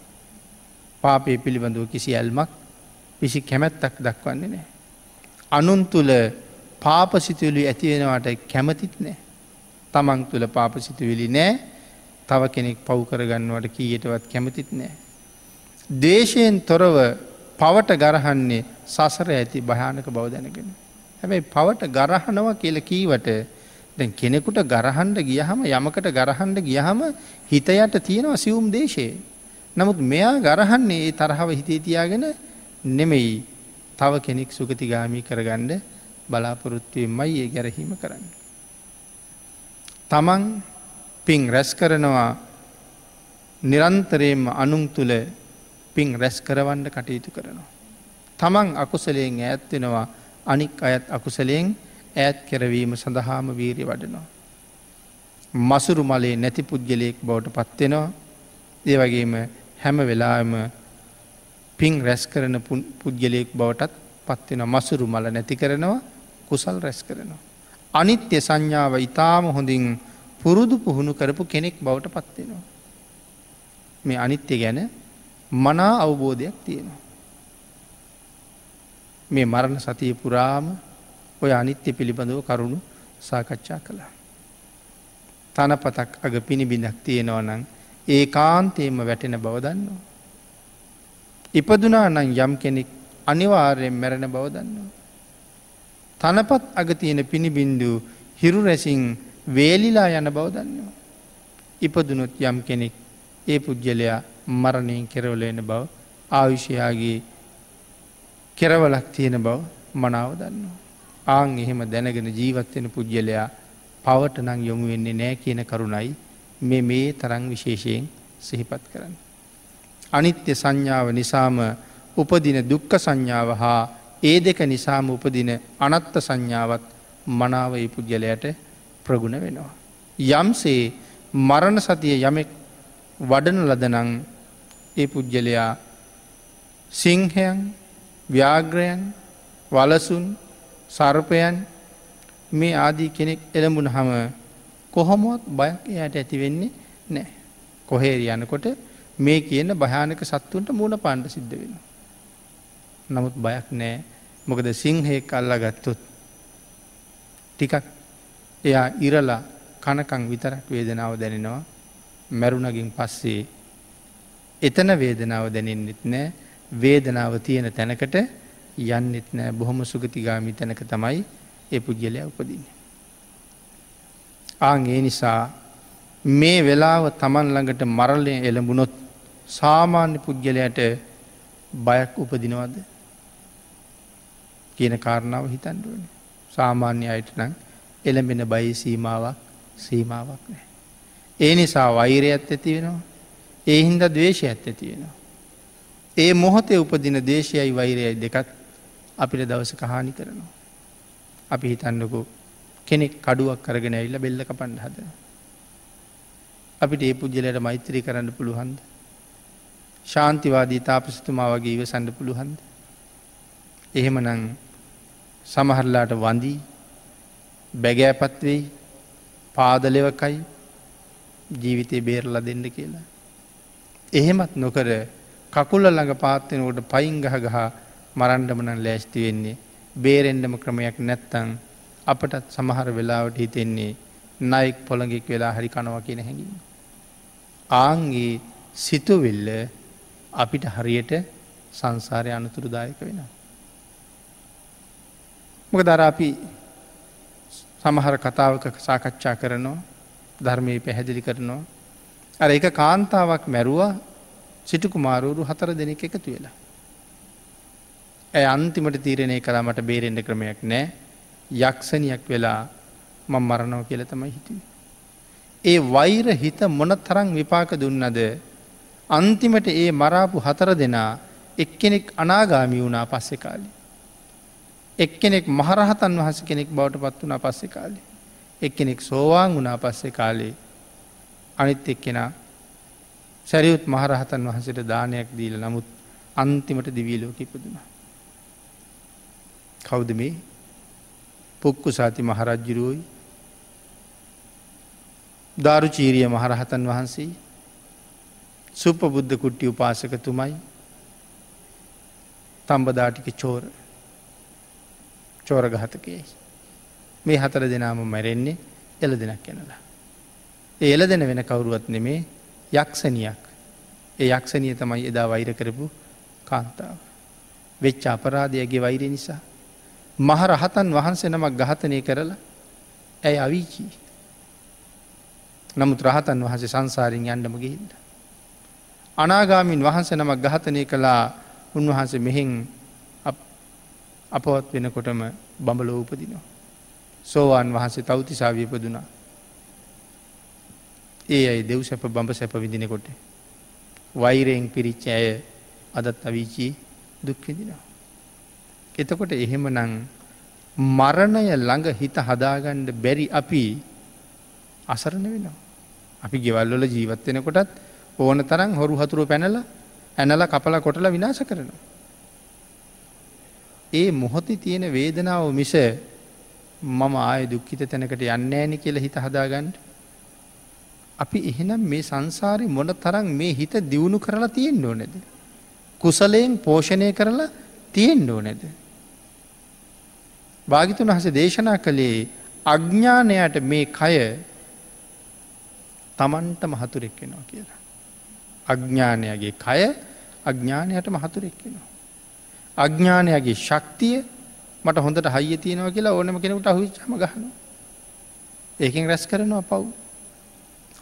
පාපය පිළිබඳව කිසි ඇල්මක් විසි කැමැත්තක් දක්වන්නේ නෑ. අනුන් තුළ පාපසිතුවලි ඇතිවෙනවට කැමතිත් නෑ. තමන් තුළ පාපසිතුවිලි නෑ තව කෙනෙක් පව් කරගන්නවට කීයටවත් කැමතිත් නෑ. දේශයෙන් තොරව පවට ගරහන්නේ සසර ඇති භයානක බව දැනගෙන. හැබැයි පවට ගරහනවා කියල කීවට දැන් කෙනෙකුට ගරහන්ඩ ගියහම යමකට ගරහන්ඩ ගියහම හිතයට තියෙනවා සියුම් දේශයේ. නමුත් මෙයා ගරහන්නේ ඒ තරහව හිතේ තියාගෙන නෙමෙයි තව කෙනෙක් සුගතිගාමී කරගණ්ඩ බලාපොරොත්තුවමයි ඒ ගැරහීම කරන්න. තමන් පින් රැස් කරනවා නිරන්තරයෙන්ම අනුන් තුළ පින් රැස් කරවන්න කටයුතු කරනවා. තමන් අකුසලයෙන් ඈත්වෙනවා අනික් අයත් අකුසලයෙන් ඈත් කරවීම සඳහාම වීරි වඩනවා. මසුරු මලේ නැති පුද්ගලයෙක් බවට පත්වෙනවා ඒ වගේම හැම වෙලාම පින් රැස් කරන පුද්ගලයෙක් බවටත් පත්වෙන මසුරු මල නැති කරනවා කුසල් රැස් කරනවා. අනිත්‍ය සංඥාව ඉතාම හොඳින් පුරුදු පුහුණු කරපු කෙනෙක් බවට පත්වෙනවා. මේ අනිත්‍ය ගැන මනා අවබෝධයක් තියෙනවා. මේ මරණ සතිය පුරාම ඔය අනිත්‍ය පිළිබඳව කරුණු සාකච්ඡා කළා. තනපතක් අග පිණිබිඳක් තියෙනවා නං ඒ කාන්තේම වැටෙන බවදන්නවා. ඉපදුනා නං යම් කෙනෙක් අනිවාර්යෙන් මැරණ බවදන්නවා. තනපත් අග තියෙන පිණිබින්දු හිරු රැසින් වේලිලා යන බවදන්නවා. ඉපදුනොත් යම් කෙනෙක් ඒ පුද්ගලයා මරණයෙන් කෙරවලෙන බව ආවිෂයාගේ කෙරවලක් තියෙන බව මනාව දන්නවා. ආං එහෙම දැනගෙන ජීවත්වෙන පුද්ගලයා පවට නං යොමු වෙන්නේ නෑ කියන කරුණයි මේ මේ තරං විශේෂයෙන් සිහිපත් කරන්න. අනිත්‍ය සංඥාව නිසාම උපදින දුක්ක සංඥාව හා ඒ දෙක නිසාම උපදින අනත්ත සංඥාවත් මනාව ඒ පුද්ගලයට ප්‍රගුණ වෙනවා. යම්සේ මරණ සතිය යමෙක් වඩන ලදනං ඒ පුද්ගලයා සිංහයන් ව්‍යාග්‍රයන් වලසුන් සර්පයන් මේ ආදී කෙනෙක් එළඹුණ හම කොහොමුවත් බයක් එයට ඇතිවෙන්නේ නෑ. කොහේරි යනකොට මේ කියන භයානක සත්තුන්ට මුණ පාණ්ඩ සිද්ධ වෙන. නමුත් බයක් නෑ මොකද සිංහයෙක් අල්ලා ගත්තොත් ටිකක් එයා ඉරලා කනකං විතරක් වේදනාව දැනෙනවා මැරුණගින් පස්සේ එතන වේදනාව දැනෙන්නෙත් නෑ වේදනාව තියෙන තැනකට යන්නෙත් නෑ බොහොම සුගතිගාමි තැනක තමයි ඒ පුද්ගලය උපදින්න. ආං ඒ නිසා මේ වෙලාව තමන් ළඟට මරලය එළඹුණොත් සාමාන්‍ය පුද්ගලයට බයක් උපදිනවද කියන කාරණාව හිතන්ඩුවන. සාමාන්‍ය අයට නම් එළඹෙන බයි සීමාවක් සීමාවක් නෑ. ඒ නිසා වෛරයත් ඇති වෙනවා ඒ හින්ද දවේශයත් ඇති වෙනවා. ඒ මොහොතේ උපදින දේශයයි වෛරයයි දෙකත් අපිට දවස කහානි කරනවා. අපි හිතන්නකු කෙනෙක් කඩුවක් කරගෙන ඇල්ල බෙල්ලක පණ්ඩ හදන. අපිට ඒ පුද්ගලයට මෛත්‍රී කරන්න පුළුවන්ද. ශාන්තිවාදී තාපසිතුමා වගේ ඉව සඩ පුළුවන්ද. එහෙම නං සමහරලාට වන්දී බැගෑපත් වෙයි පාදලෙවකයි ජීවිතය බේරලා දෙන්න කියලා. එහෙමත් නොකර කකුල්ල ළඟ පාත්වෙනකොට පයින් ගහ ගහ මරන්ඩමනන් ලෑස්ති වෙන්නේ බේරෙන්ඩම ක්‍රමයක් නැත්තං අපටත් සමහර වෙලාවට හිතෙන්නේ නයික් පොළඟෙක් වෙලා හරි කනවා කියන හැඟීම. ආන්ගේ සිතුවෙල්ල අපිට හරියට සංසාරය අනතුරුදායක වෙන. මොක දර අපි සමහර කතාවක සාකච්ඡා කරනවා ධර්මය පැහැදිලි කරනවා. අර එක කාන්තාවක් මැරුවා සිටුකු මාරුවරු හතර දෙනෙක් එකතු වෙලා. ඇය අන්තිමට තීරණය කලා මට බේරෙන්ඩ ක්‍රමයක් නෑ යක්ෂණයක් වෙලා මං මරණව කියල තමයි හිතුව. ඒ වෛර හිත මොන තරං විපාක දුන්නද අන්තිමට ඒ මරාපු හතර දෙනා එක්කෙනෙක් අනාගාමි වුණා පස්සෙ කාලි. එක්කෙනෙක් මහරහතන් වහස කෙනෙක් බවට පත් වුණ පස්සෙ කාලි. එක්කෙනෙක් සෝවාන් වුණා පස්සෙ කාලේ අනිත් එක්කෙනා සැරියුත් මහරහතන් වහසට දානයක් දීල නමුත් අන්තිමට දිවීලෝක ඉපදුනා. කෞුද මේ පොක්කු සාති මහරජ්ජුරුවයි ධාරුචීරිය මහරහතන් වහන්සේ සුප බුද්ධ කුට්ටි උපාසකතුමයි තම්බදාටික චෝර චෝරගහතකයේ මේ හතර දෙනාම මැරෙන්නේ එල දෙනක් කෙනලා. ඒ එල දෙන වෙන කවුරුවත් නෙමේ යක්ෂණයක් ඒ යක්ෂණය තමයි එදා වෛර කරපු කාන්තාව. වෙච්ච අපරාධයගේ වෛරය නිසා. මහරහතන් වහන්සේ නමක් ගහතනය කරලා ඇයි අවිචී. නමුත් රහතන් වහස සංසාරින් යන්නම ගිහින්ද. අනාගාමින් වහන්ස නමක් ගහතනය කළා උන්වහන්සේ මෙහෙන් අපවත් වෙනකොටම බඹලෝ උපදිනවා. සෝවාන් වහන්සේ තෞතිසාවියපදුනා. ඒ අයි දෙව් සැප බඹ සැප විදිනකොට. වෛරයෙන් පිරිච්ච ඇය අදත් අවිචී දුක්විදිනවා. එතකොට එහෙම නං මරණය ළඟ හිත හදාගණ්ඩ බැරි අපි අසරණ වෙනවා. අපි ගෙවල්වල ජීවත්වෙන කොටත් ඕන තරම් හොරු හතුරු පැනල ඇනල කපල කොටල විනාශ කරනවා. ඒ මොහොති තියෙන වේදනාව මිස මම ආය දුක්කිත තැනකට යන්න ෑනි කියල හිත හදාගන්ඩ. අපි එහෙනම් මේ සංසාරය මොන තරම් මේ හිත දියුණු කරලා තියෙන් ඕනෙද. කුසලයෙන් පෝෂණය කරලා තියෙන් ඕනෙද. භාගිතුන් හස දේශනා කළේ අඥ්ඥානයට මේ කය තමන්ට මහතුරෙක් වෙනවා කියලා. අඥ්ඥානයගේ කය අඥ්ඥානයට මහතුරෙක් වෙනවා. අඥ්ඥානයගේ ශක්තිය මට හොඳට හයිය තියෙනවා කියලා ඕනම කෙනෙකුට අහුච්චම ගහන. ඒකින් රැස් කරනවා පව්.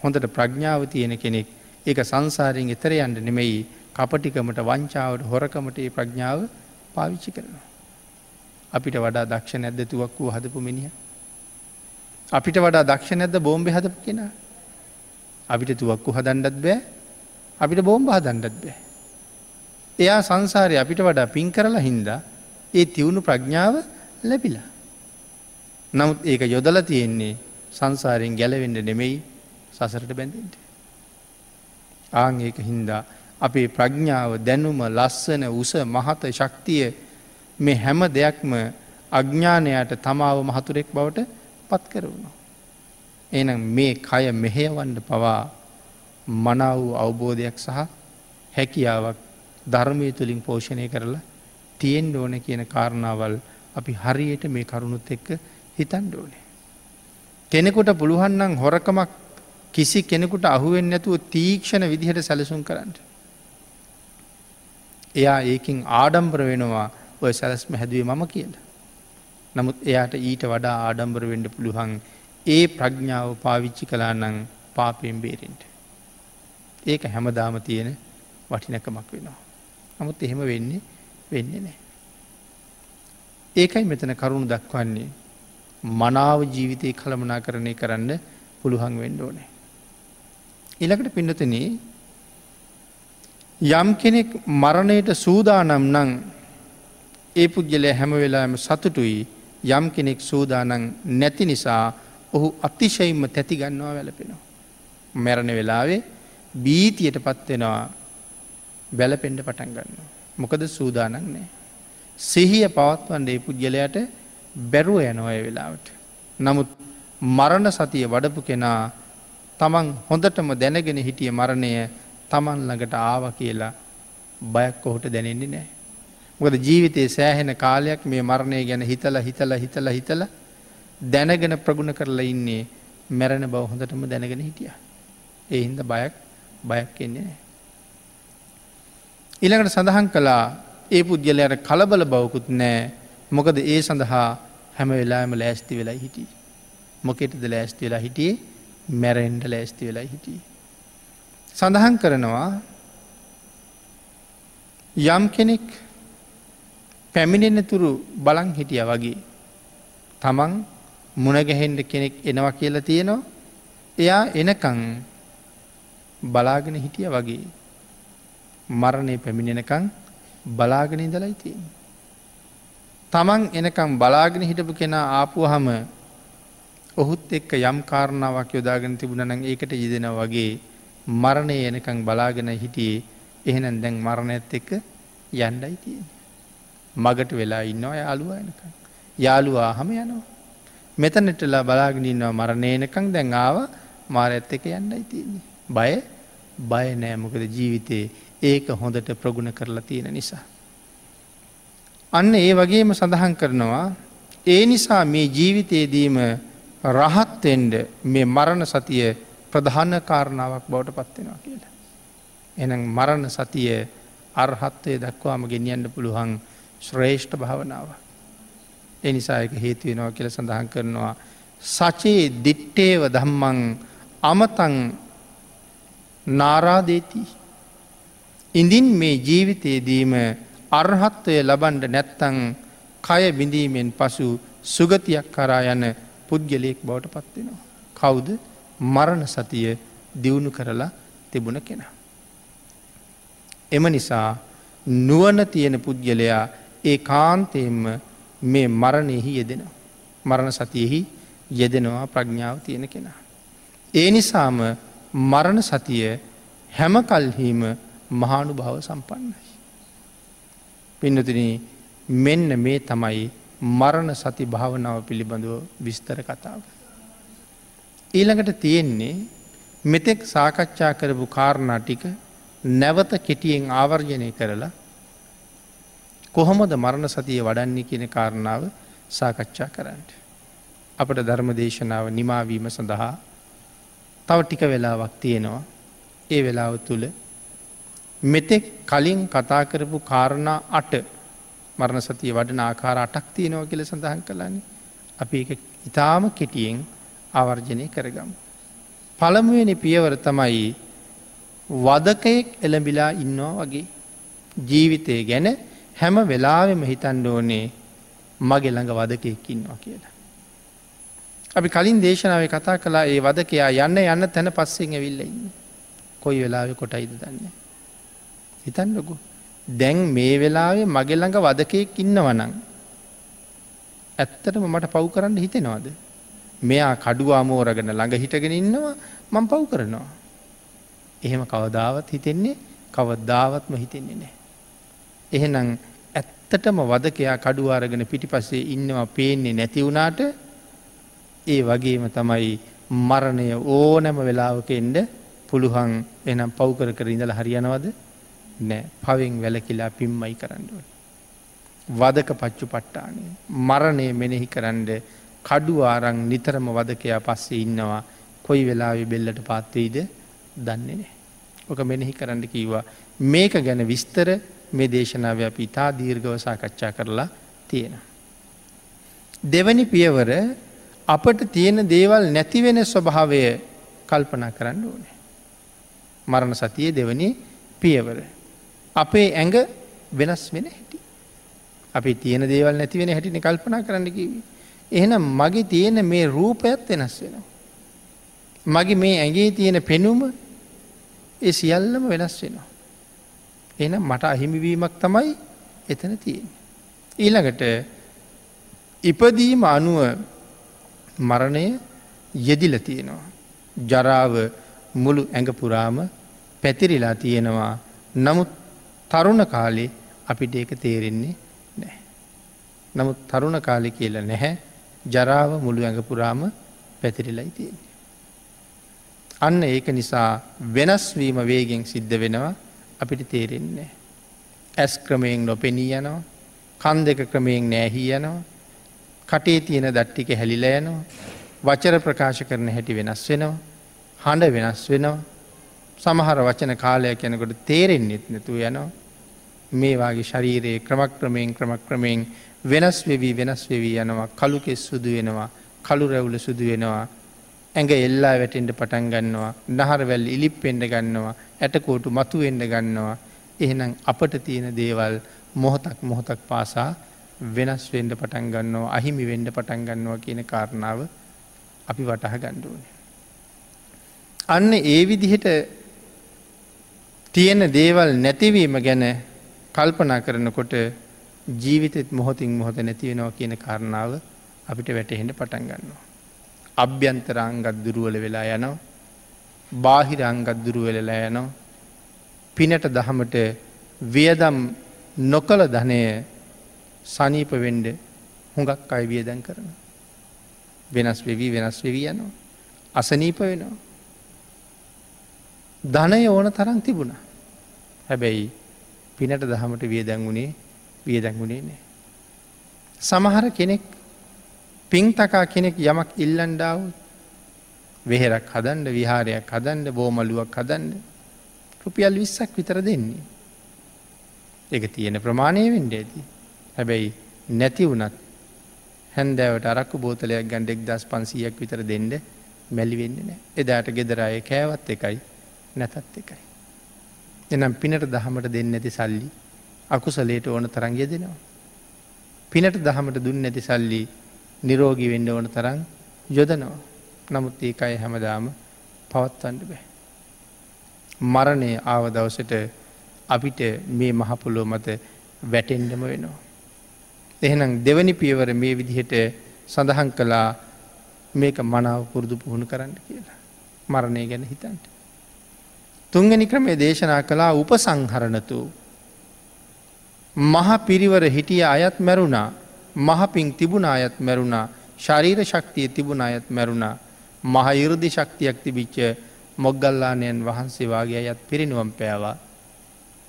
හොඳට ප්‍රඥාව තියෙන කෙනෙක් ඒක සංසාරයෙන් එතර යන්ට නෙමෙයි කපටිකමට වංචාවට හොරකමට ඒ ප්‍රඥාව පාවිච්චි කරනවා. අපිට වඩා දක්ෂ නැද්ද තුවක් වූ හදපු මිනිහ. අපිට වඩා දක්ෂ නැද්ද බෝම්බෙ හදපු කෙනා අපිට තුවක්කු හදන්ඩත් බෑ අපිට බෝම්බ හදන්ඩත් බෑ. එයා සංසාරය අපිට වඩා පින් කරලා හින්දා ඒ තිවුණු ප්‍රඥාව ලැබිලා. නමුත් ඒක යොදල තියෙන්නේ සංසාරයෙන් ගැලවෙඩ නෙමෙයි සසරට බැඳෙන්ට. ආං ඒක හින්දා අපේ ප්‍රඥාව දැනුම ලස්සන උස මහත ශක්තිය මේ හැම දෙයක්ම අඥ්ඥානයට තමාව මහතුරෙක් බවට පත් කරවුණු. එනම් මේ කය මෙහෙයවන්ඩ පවා මනා වූ අවබෝධයක් සහ හැකියාවක් ධර්මය තුළින් පෝෂණය කරලා තියෙන් ඕන කියන කාරණාවල් අපි හරියට මේ කරුණුත් එක්ක හිතන්ඩ ඕනේ. කෙනෙකුට පුළුවන්නම් හොරකමක් කිසි කෙනෙකුට අහුවෙන් නැතුව තීක්ෂණ විදිහට සැලසුම් කරන්න. එයා ඒකින් ආඩම්බර වෙනවා ඔය සැලස්ම හැදුවේ මම කියලා. නමුත් එයාට ඊට වඩා ආඩම්බර වෙන්ඩ පුළුවන් ඒ ප්‍රඥාව පාවිච්චි කලා නං පාපයෙන් බේරෙන්ට. ඒක හැමදාම තියෙන වටිනකමක් වෙනවා. නමුත් එහෙම වෙන්නේ වෙන්නේ නෑ. ඒකයි මෙතන කරුණු දක්වන්නේ මනාව ජීවිතය කළමනා කරණය කරන්න පුළුවන් වෙන්න ඕනේ. ඉළකට පින්නතන යම් කෙනෙක් මරණයට සූදානම් නං ඒ පුද්ගලය හැම වෙලාම සතුටුයි යම් කෙනෙක් සූදානන් නැති නිසා ඔහු අතිශයින්ම තැතිගන්නවා වැලපෙනවා. මැරණ වෙලාවේ බීතියට පත්වෙනවා බැලපෙන්ඩ පටන් ගන්න. මොකද සූදානන් නෑ. සිහිය පවත්වන්ඩ ඒ පුද්ගලයට බැරුව යනොය වෙලාවට. නමුත් මරණ සතිය වඩපු කෙනා තමන් හොඳටම දැනගෙන හිටිය මරණය තමන් ළඟට ආව කියලා බයක් ඔහුට දැනෙන්නේ නෑ. මොකද ජීවිතයේ සෑහෙන කාලයක් මේ මරණය ගැන හිතල හිතල හිතල හිතල දැනගෙන ප්‍රගුණ කරලා ඉන්නේ මැරණ බව හොඳටම දැනගෙන හිටිය. ඒ හින්ද බයක් බයක් එන්නේ නෑ. ඉළඟට සඳහන් කලා ඒ පුද්ගලයට කලබල බවකුත් නෑ මොකද ඒ සඳහා හැම වෙලාම ලෑස්ති වෙලා හිටිය. මොකෙටද ලෑස්ති වෙලා හිටියේ මැරෙන්ඩ ලෑස්ති වෙලා හිටිය. සඳහන් කරනවා යම් කෙනෙක් පැමිණෙන තුරු බලං හිටිය වගේ තමන් මුණගැහෙන්ඩ කෙනෙක් එනවා කියලා තියෙනවා එයා එනකං බලාගෙන හිටිය වගේ මරණය පැමිණෙනකං බලාගෙන ඉඳලයි තියෙන. තමන් එනකම් බලාගෙන හිටපු කෙනා ආපුහම ඔහුත් එක්ක යම් කාරණාවක් යොදාගෙන තිබුණනං ඒකට යෙදෙන වගේ මරණය එනකං බලාගෙන හිටියේ එහෙනම් දැන් මරණයත් එක්ක යන්ඩයි තියෙන. මගට වෙලා ඉන්නවා යාළුව එනක. යාළුවා හම යනවා. මෙතනටලා බලාගෙනන්නවා මරණයනකං දැන් ආව මාර ඇත්ත එක යන්නයි තියන්නේ. බය බය නෑමකද ජීවිතයේ ඒක හොඳට ප්‍රගුණ කරලා තියෙන නිසා. අන්න ඒ වගේම සඳහන් කරනවා ඒ නිසා මේ ජීවිතයේදීම රහත්තෙන්ඩ මේ මරණ සතිය ප්‍රධාන කාරණාවක් බවට පත්වෙනවා කියලා. එනම් මරණ සතිය අර්හත්වය දක්වාම ගෙනියන්න පුළුවන් ශ්‍රේෂ්ඨ භාවනාව. එනිසායක හේතුවෙනවා කියල සඳහන් කරනවා. සචයේ දිට්ටේව දම්මං අමතං නාරාදේති. ඉඳින් මේ ජීවිතයේදීම අර්හත්වය ලබන්ඩ නැත්තං කය බිඳීමෙන් පසු සුගතියක් කරා යන පුද්ගලයෙක් බවට පත්වෙනවා. කවුද මරණ සතිය දියුණු කරලා තිබුණ කෙනා. එම නිසා නුවන තියෙන පුද්ගලයා ඒ කාන්තයෙන්ම මේ මරණයෙහි යෙදෙන. මරණ සතියෙහි යෙදෙනවා ප්‍රඥාව තියෙන කෙනා. ඒ නිසාම මරණ සතිය හැම කල්හීම මහානු භාව සම්පන්නයි. පින්නතින මෙන්න මේ තමයි මරණ සති භාවනාව පිළිබඳව විස්තර කතාව. ඊළඟට තියෙන්නේ මෙතෙක් සාකච්ඡා කරපු කාරණා ටික නැවත කෙටියෙන් ආවර්ජනය කරලා කොහොමද මරණ සතිය වඩන්නේ කියන කාරණාව සාකච්ඡා කරන්නට. අපට ධර්ම දේශනාව නිමාවීම සඳහා තව ටික වෙලාවක් තියෙනවා ඒ වෙලාව තුළ මෙතෙක් කලින් කතා කරපු කාරණා අට මරණ සතිය වඩන ආකාර අටක් තියෙනව කියල සඳහන් කළන්නේ අපි එක ඉතාම කෙටියෙන් ආවර්ජනය කරගම්. පළමුුවනි පියවර තමයි වදකයෙක් එළඹිලා ඉන්නවා වගේ ජීවිතය ගැන හැම වෙලාවෙම හිතන්ඩ ඕනේ මගේ ළඟ වදකයෙක් ඉන්නවා කියලා. අපි කලින් දේශනාව කතා කලා ඒ වදකයා යන්න යන්න තැන පස්සෙන් ඇවිල්ල ඉන්න. කොයි වෙලාවෙ කොටයිද දන්න. හිතන්නකු. දැන් මේ වෙලාවේ මගෙල්ළඟ වදකයෙක් ඉන්නවනං. ඇත්තටම මට පව් කරන්න හිතෙනවාද. මෙයා කඩුවා මෝරගෙන ළඟ හිටගෙන ඉන්නවා මං පව් කරනවා. එහෙම කවදාවත් හිතෙන්නේ කවදාවත්ම හිතෙන්නේ නෑ. එහෙනම් ඇත්තටම වදකයා කඩුවාරගෙන පිටිපස්සේ ඉන්නවා පේන්නේ නැති වුණාට ඒ වගේම තමයි මරණය ඕනැම වෙලාවක එන්ඩ පුළුවන් එනම් පව්කර කර ඉඳල හරියනවද නෑ පවෙන් වැලකිලා පිම්මයි කරන්නුව. වදක පච්චු පට්ටානය මරණය මෙනෙහි කරන්ඩ කඩු ආරං නිතරම වදකයා පස්සේ ඉන්නවා කොයි වෙලාවෙ බෙල්ලට පාත්වීද දන්නේ නෑ. ඕක මෙනෙහි කරන්න කීවා මේක ගැන විස්තර මේ දේශනාව අප ඉතා දීර්ගව සාකච්ඡා කරලා තියෙන. දෙවැනි පියවර අපට තියෙන දේවල් නැතිවෙන ස්වභාවය කල්පනා කරන්න ඕනේ. මරණ සතිය දෙවනි පියවර. අපේ ඇඟ වෙනස් වෙන හැටි. අපි තියෙන දේවල් නැතිවෙන හැටින කල්පනා කරන්න කිවී. එහෙනම් මගේ තියෙන මේ රූපයත් වෙනස් වෙනවා. මගේ මේ ඇගේ තියෙන පෙනුම ඒ සියල්ලම වෙනස් වෙනවා. එන මට අහිමිවීමක් තමයි එතන තියෙන. ඊළඟට ඉපදීම අනුව මරණය යෙදිල තියෙනවා. ජරාව මුළු ඇඟ පුරාම පැතිරිලා තියෙනවා නමුත් තරුණ කාලේ අපිට ඒක තේරෙන්නේ නෑ. නමුත් තරුණ කාලෙ කියලා නැහැ ජරාව මුළු ඇඟ පුරාම පැතිරිලයි තියෙන්නේ. අන්න ඒක නිසා වෙනස්වීම වේගෙන් සිද්ධ වෙනවා අපිට තේරෙන්නේ. ඇස් ක්‍රමයෙන් නොපෙනී යනවා කන් දෙක ක්‍රමයෙන් නෑහී යනවා කටේ තියෙන දට්ටික හැලිල යනවා. වචර ප්‍රකාශ කරන හැටි වෙනස් වෙනවා. හඬ වෙනස් වෙනවා. සමහර වචන කාලයක් යනකොට තේරෙන්න්නෙත් නැතුව යනවා. මේවාගේ ශරීරයේ ක්‍රමක්‍රමයෙන් ක්‍රමක්‍රමයෙන් වෙනස් වෙවී වෙනස් වෙවී යනවා. කළු කෙස් සුදු වෙනවා. කළු රැවුල සුදු වෙනවා. ඇඟ එල්ලා වැටෙන්ට පටන් ගන්නවා. නහරවැල් ඉලිප්පෙන්ඩ ගන්නවා. ඇටකෝටු මතුවෙන්ඩ ගන්නවා. එහෙනම් අපට තියෙන දේවල් මොහොතක් මොහොතක් පාසා වෙනස් වෙන්ඩ පටන් ගන්නවා අහිමි වෙන්ඩ පටන් ගන්නවා කියන කාරණාව අපි වටහ ගණ්ඩුවන. අන්න ඒ විදිහට තියෙන දේවල් නැතිවීම ගැන කල්පනා කරනකොට ජීවිතෙත් මොහොතින් මොහොත නැතිවෙනවා කියන කාරණාව අපිට වැටහෙන්ට පටන් ගන්නවා. අභ්‍යන්තරංගත් දුරුවල වෙලා යනවා බාහිරංගත් දුරුවලලා යනවා පිනට දහමට වියදම් නොකළ ධනය සනීප වෙන්ඩ හුඟක් අය වියදැන් කරන. වෙනස් වෙවී වෙනස් වෙවී යනවා. අසනීප වෙනවා. ධනය ඕන තරන් තිබුණ. හැබැයි පිනට දහමට වියදැංගුණේ වියදැංගුණේ නෑ. සමහර කෙනෙක් පින් තකා කෙනෙක් යමක් ඉල්ලන්ඩාවත් වෙහෙරක් හදන්ඩ විහාරයක් හදන්ඩ බෝමලුවක් හදන්ඩ රුපියල් විස්සක් විතර දෙන්නේ. එක තියෙන ප්‍රමාණය වෙන්ඩ ඇති. හැබැයි නැති වනත් හැන්දෑවට අරක්කු බෝතලයක් ගණඩ එක් දස් පන්සියක් විතර දෙන්න මැලිවෙන්න නෑ එදාට ගෙදරය කෑවත් එකයි නැතත් එකයි. එනම් පිනට දහමට දෙන්න ඇති සල්ලි අකුසලේට ඕන තරංගය දෙනවා. පිනට දහමට දුන්න ඇති සල්ලි නිරෝගි වෙන්න ඕන තරං යොදනවා. නමුත් ඒකයි හැමදාම පවත්වන්න බෑ. මරණය ආව දවසට අපිට මේ මහපොලෝ මත වැටෙන්ඩම වෙනවා. එහෙනම් දෙවනි පියවර මේ විදිහට සඳහන් කළා මේක මනාව පුරුදු පුහුණු කරන්න කියලා. මරණය ගැන හිතන්ට. තුන්ගනි ක්‍රමේ දේශනා කළා උපසංහරණතු. මහ පිරිවර හිටිය අයත් මැරුණා මහපින් තිබුණ අයත් මැරුණා ශරීර ශක්තිය තිබුණ අයත් මැරුණා මහ ඉරදි ශක්තියක් තිබිච්ච මොග්ගල්ලානයන් වහන්සේ වගේ අයත් පිරිනුවම් පෑවා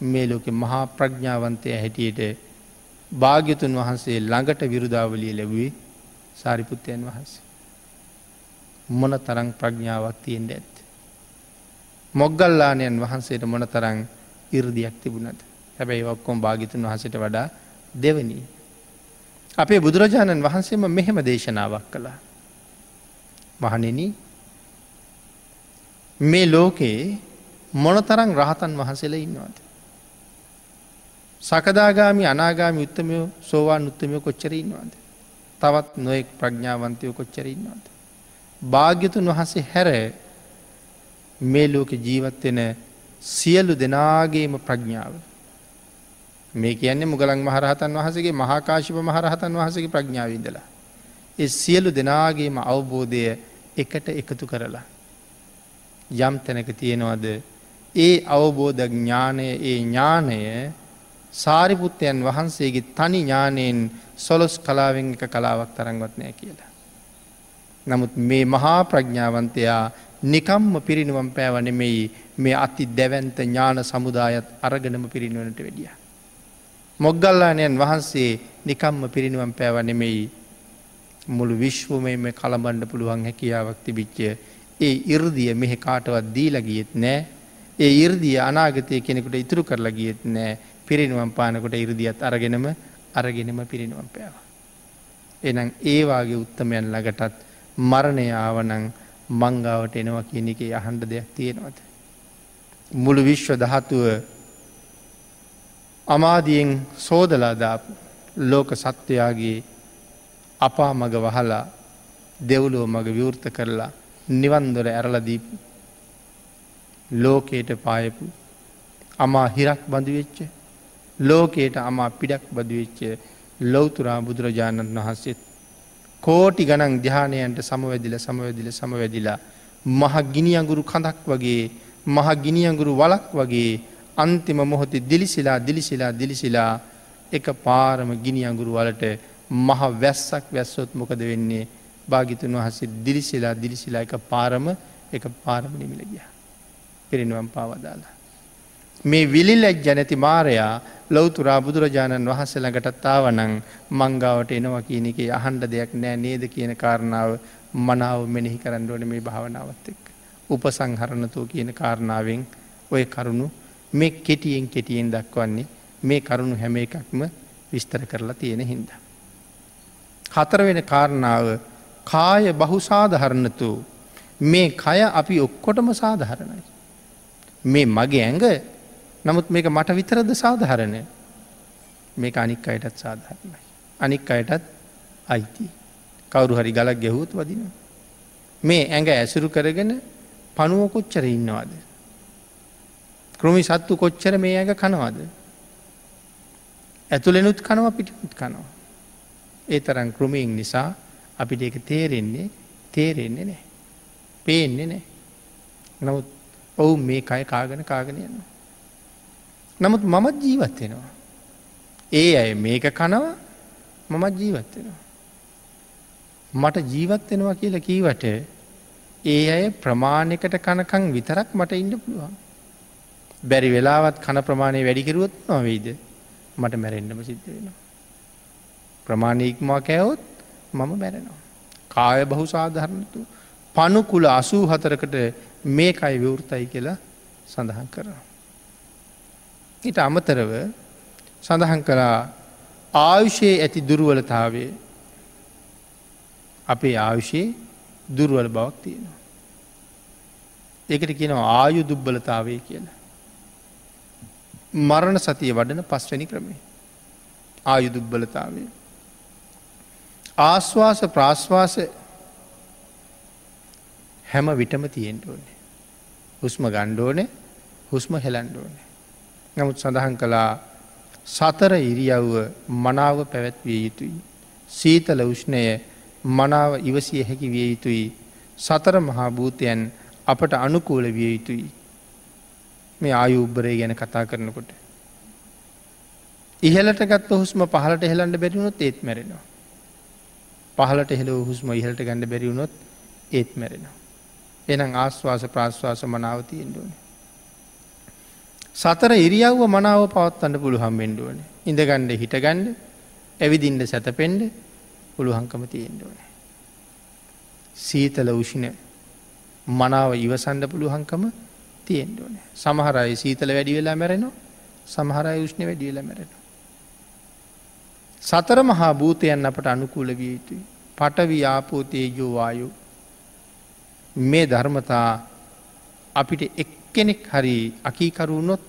මේ ලෝකෙ මහා ප්‍රඥාවන්තය හැටියට භාග්‍යතුන් වහන්සේ ළඟට විරුදාවලිය ලැබුවේ සාරිපුත්තයන් වහන්සේ. මොන තරං ප්‍රඥාවක් තියෙන්ට ඇත්. මොග්ගල්ලානයන් වහන්සේට මොන තරං ඉරදියක් තිබුණද හැබැයි ඔක්කොම් භාගිතුන් වහසට වඩා දෙවනී. අපේ බුදුරජාණන් වහන්සේම මෙහෙම දේශනාවක් කළා. මහනෙන මේ ලෝකයේ මොනතරං රහතන් වහන්සේල ඉන්නවාද. සකදාගාමි අනාගාමි උත්තමයෝ සෝවාන් උත්තමයෝ කොච්චර ඉන්නවාද. තවත් නොයෙක් ප්‍රඥාවන්තයෝ කොච්චර ඉන්නවාද. භාග්‍යතුන් වහන්සේ හැර මේ ලෝක ජීවත්වෙන සියලු දෙනාගේම ප්‍රඥාව. මේ කියන්නේ මුගලන් මහරහතන් වහසගේ මහාකාශිප මහරහතන් වහසගේ ප්‍රඥාවිදලා. ඒ සියලු දෙනාගේම අවබෝධය එකට එකතු කරලා. යම් තැනක තියෙනවද ඒ අවබෝධ ඥානය ඒ ඥානය සාරිපුත්තයන් වහන්සේගේ තනි ඥානයෙන් සොලොස් කලාවෙන් එක කලාවක් තරංගවත් නෑ කියලා. නමුත් මේ මහා ප්‍රඥාවන්තයා නිකම්ම පිරිනුවම් පෑවනෙමෙයි මේ අති දැවන්ත ඥාන සමුදායත් අරගනම පිරිනුවනට වැඩිය. මොග්ගල්ලානයන් වහන්සේ නිකම්ම පිරිනුවම් පෑවනෙමෙයි මුළු විශ්වමම කළබණ්ඩ පුළුවන් හැකියාවක් තිබිච්චය ඒ ඉර්දිය මෙහෙ කාටවත් දීලගියෙත් නෑ ඒ ඉර්දිය අනාගතය කෙනෙකුට ඉතුරු කරලා ගියෙත් නෑ පිරිනුවම් පානකොට ඉරදිියත් අරගෙනම අරගෙනම පිරිනුවම් පෑව. එනම් ඒවාගේ උත්තමයන් ළඟටත් මරණය ආවනං මංගාවට එනවා කියන එක අහන්ඩ දෙයක් තියෙනවද. මුළු විශ්ව දහතුව අමාදියෙන් සෝදලාදාපු ලෝක සත්වයාගේ අපා මග වහලා දෙව්ලෝ මග විවෘත කරලා නිවන්දොර ඇරලදීපු ලෝකයට පායපු අමා හිරක් බඳුවෙච්ච ලෝකයට අමා පිඩක් බදවෙච්ච ලොවතුරා බුදුරජාණන් වහන්සේත් කෝටි ගණන් ධ්‍යානයන්ට සමවැදිල සමවැදිල සමවැදිලා මහ ගිනියංගුරු කඳක් වගේ මහ ගිනියංගුරු වලක් වගේ අන්තිම මොහොතේ දිලිසිලා දිලිසිලා දිලිසිලා එක පාරම ගිනි අඟුරු වලට මහ වැස්සක් වැස්සොත් මොකද වෙන්නේ භාගිතුන් වහසේ දිලිසිලා දිලිසිලා එක පාරම එක පාරම නිමිල ගිය. පිරිනිවම් පාවදාලා. මේ විලිල්ලැක් ජනැති මාරයා ලොවතුරා බුදුරජාණන් වහන්ස ළඟටත් ආවනං මංගාවට එනවා කියන එක අහන්ඩ දෙයක් නෑ නේද කියන කාරණාව මනාව මෙනෙහි කරන්නඩුවන මේ භාවනාවත් එක්. උපසංහරණතෝ කියන කාරණාවෙන් ඔය කරුණු මේ කෙටියෙන් කෙටියෙන් දක්වන්නේ මේ කරුණු හැම එකක්ම විස්තර කරලා තියෙන හින්ද. හතරවෙන කාරණාව කාය බහු සාධහරණතු මේ කය අපි ඔක්කොටම සාධහරණයි. මේ මගේ ඇඟ නමුත් මේක මට විතරද සාධහරණය මේ අනික් අයටත් සාධහරණයි. අනික් අයටත් අයිති. කවුරු හරි ගලක් ගැහූත් වදින. මේ ඇඟ ඇසුරු කරගෙන පනුව කොච්චර ඉන්නවාද. කෘමි සත්තු කොච්චර මේ ඇඟ කනවාද. ඇතුළෙනුත් කනවා පිටිකුත් කනවා. ඒ තරන් කෘමීන් නිසා අපිට එක තේරෙන්නේ තේරෙන්නේ නෑ. පේන්නේ නෑ. නමුත් ඔවු මේ කය කාගෙන කාගෙනයන්න. නමුත් මමත් ජීවත් වෙනවා. ඒ අය මේක කනවා මමත් ජීවත්වෙනවා. මට ජීවත්වෙනවා කියලා කීවට ඒ අය ප්‍රමාණයකට කනකං විතරක් මට ඉන්න පුළුවන්. බැරි වෙලාවත් කන ප්‍රමාණය වැඩිකිරුවොත් නොවේද මට මැරෙන්ඩම සිද්ධ වෙනවා. ප්‍රමාණීක්මවා කෑවොත් මම මැරෙනවා. කාය බහු සාධහරණතු පනුකුල අසූ හතරකට මේ අයි විවෘතයි කියලා සඳහන් කරනවා. ඊට අමතරව සඳහන් කරා ආයුෂයේ ඇති දුරුවලතාවේ අපේ ආයුෂයේ දුර්වල බවක් තියෙනවා. ඒකට කියනවා ආයු දුබ්බලතාවය කියලා. මරණ සතිය වඩන පස්වැනි ක්‍රමේ. ආයු දුබ්බලතාවය. ආශ්වාස ප්‍රාශ්වාස හැම විටම තියෙන්ට ඕනේ. හුස්ම ගණ්ඩෝනේ හුස්ම හෙලන්ඩෝනේ. නමුත් සඳහන් කළා සතර ඉරියව්ව මනාව පැවැත්විය යුතුයි. සීතල උෂ්ණය මනාව ඉවසිය හැකි විය යුතුයි. සතර මහා භූතයන් අපට අනුකූල විය යුතුයි. මේ ආයුබ්බරය ගැන කතා කරනකොට. ඉහලට ගත් හුස්ම පහලට හෙලන්ට බැරිවුණොත් ඒත් මැරෙනවා. පහලට හෙල හුස්ම ඉහලට ගණඩ බැරිවුණොත් ඒත් මැරෙනවා. එනම් ආශ්වාස ප්‍රශ්වාස මනාව තියෙන්ඩුවන. සතර ඉරියව්ව මනාව පවත්තන්න පුළුහම් වෙන්ඩුවන. ඉඳගණ්ඩ හිටගණ්ඩ ඇවිදින්ට සැතපෙන්ඩ පුළුහංකම තියෙන්ඩුවන. සීතල උෂින මනාව ඉවසන්ඩ පුළුහංකම තියෙන්ඩුවන. සමහරයි සීතල වැඩි වෙලා මැරෙනවා සමහරයි උෂ්ණ වැඩි වෙලා මැරෙන. සතර මහා භූතයන් අපට අනුකූල විය යුතුයි. පටවි ආපෝතේජෝ වායු මේ ධර්මතා අපිට එක්කෙනෙක් හරි අකීකරුණොත්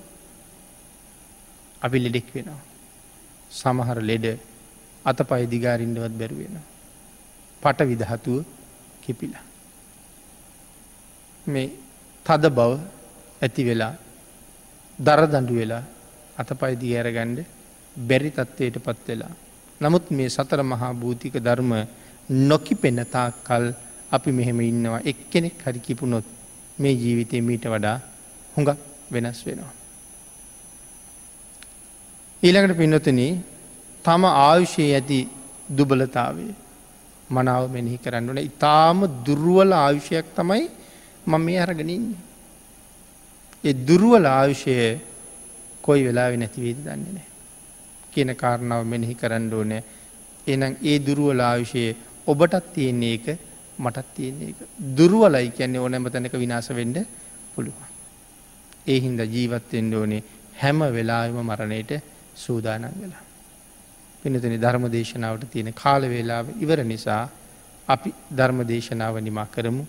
අපි ලෙඩෙක් වෙනවා. සමහර ලෙඩ අත පයි දිගාරින්ඩවත් බැරුවෙන. පට විදහතුව කිපිලා. මේ තද බව ඇති වෙලා දරදඩු වෙලා අත පයිදි ඇරගණ්ඩ බැරි තත්වයට පත් වෙලා. නමුත් මේ සතර මහා භූතික ධර්ම නොකිපෙනතා කල් අපි මෙහෙම ඉන්නවා එක්කෙනෙක් හරි කිපුණොත් මේ ජීවිතය මීට වඩා හුඟක් වෙනස් වෙනවා. ඊළඟට පින්නතන තම ආයුෂයේ ඇති දුබලතාවේ මනාව මෙනෙහි කරන්න වන ඉතාම දුරුවල ආයුෂයක් තමයි මම මේ අරගෙනන්නේ. ඒ දුරුවල ආයුෂය කොයි වෙලා නැතිවේද දන්නේ නෑ. කියන කාරණාව මෙනෙහි කරන්න ඕනෑ එනම් ඒ දුරුවල ආයුෂයේ ඔබටත් තියෙන්නේ එක මටත් තියෙන්නේ එක. දුරුවලයි කියන්නේ ඕනැම තැනක විනාස වෙන්ඩ පුළුවන්. ඒ හින්ද ජීවත්වෙන්ඩ ඕනේ හැම වෙලාම මරණයට සූදානන් වෙලා. පිනතනි ධර්ම දේශනාවට තියෙන කාල වේලාව ඉවර නිසා අපි ධර්ම දේශනාව නිමා කරමු